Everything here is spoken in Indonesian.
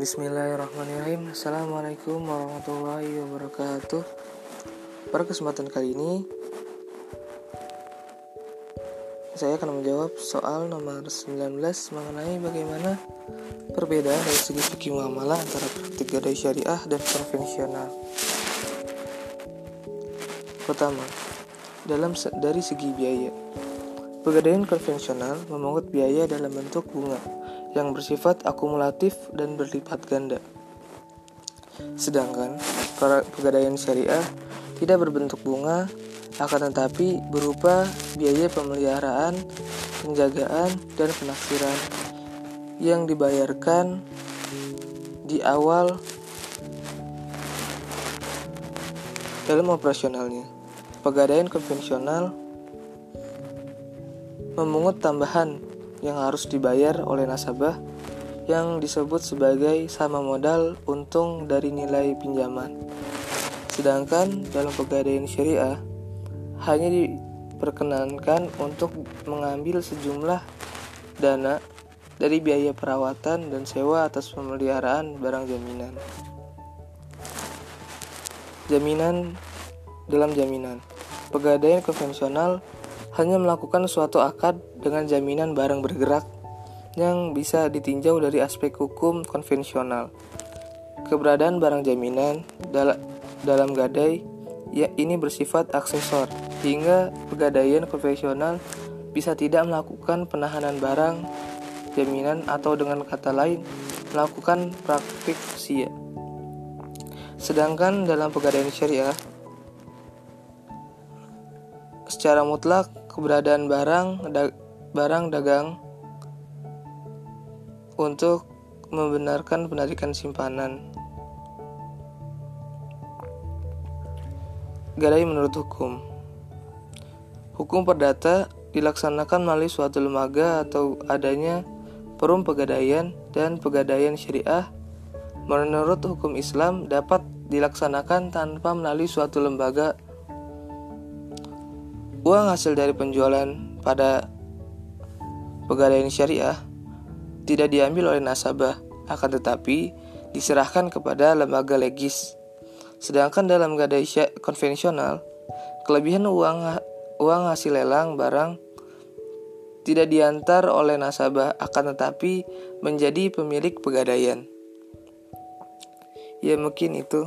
Bismillahirrahmanirrahim. Assalamualaikum warahmatullahi wabarakatuh. Pada kesempatan kali ini Saya akan menjawab soal nomor 19 Mengenai bagaimana perbedaan dari segi fikih muamalah Antara praktik gadai syariah dan konvensional. Pertama, dalam dari segi biaya Pegadaian konvensional memungut biaya dalam bentuk bunga yang bersifat akumulatif dan berlipat ganda. Sedangkan pegadaian syariah tidak berbentuk bunga, akan tetapi berupa biaya pemeliharaan, penjagaan, dan penaksiran yang dibayarkan di awal dalam operasionalnya. Pegadaian konvensional memungut tambahan yang harus dibayar oleh nasabah yang disebut sebagai sama modal untung dari nilai pinjaman. Sedangkan dalam pegadaian syariah hanya diperkenankan untuk mengambil sejumlah dana dari biaya perawatan dan sewa atas pemeliharaan barang jaminan. Jaminan dalam jaminan. Pegadaian konvensional hanya melakukan suatu akad dengan jaminan barang bergerak yang bisa ditinjau dari aspek hukum konvensional. Keberadaan barang jaminan dal dalam gadai ya ini bersifat aksesor hingga pegadaian konvensional bisa tidak melakukan penahanan barang jaminan atau dengan kata lain melakukan praktik sia. Sedangkan dalam pegadaian syariah secara mutlak keberadaan barang da barang dagang untuk membenarkan penarikan simpanan. Gadai menurut hukum. Hukum perdata dilaksanakan melalui suatu lembaga atau adanya perum pegadaian dan pegadaian syariah menurut hukum Islam dapat dilaksanakan tanpa melalui suatu lembaga Uang hasil dari penjualan pada pegadaian syariah tidak diambil oleh nasabah, akan tetapi diserahkan kepada lembaga legis. Sedangkan dalam gadai konvensional, kelebihan uang uang hasil lelang barang tidak diantar oleh nasabah, akan tetapi menjadi pemilik pegadaian. Ya mungkin itu.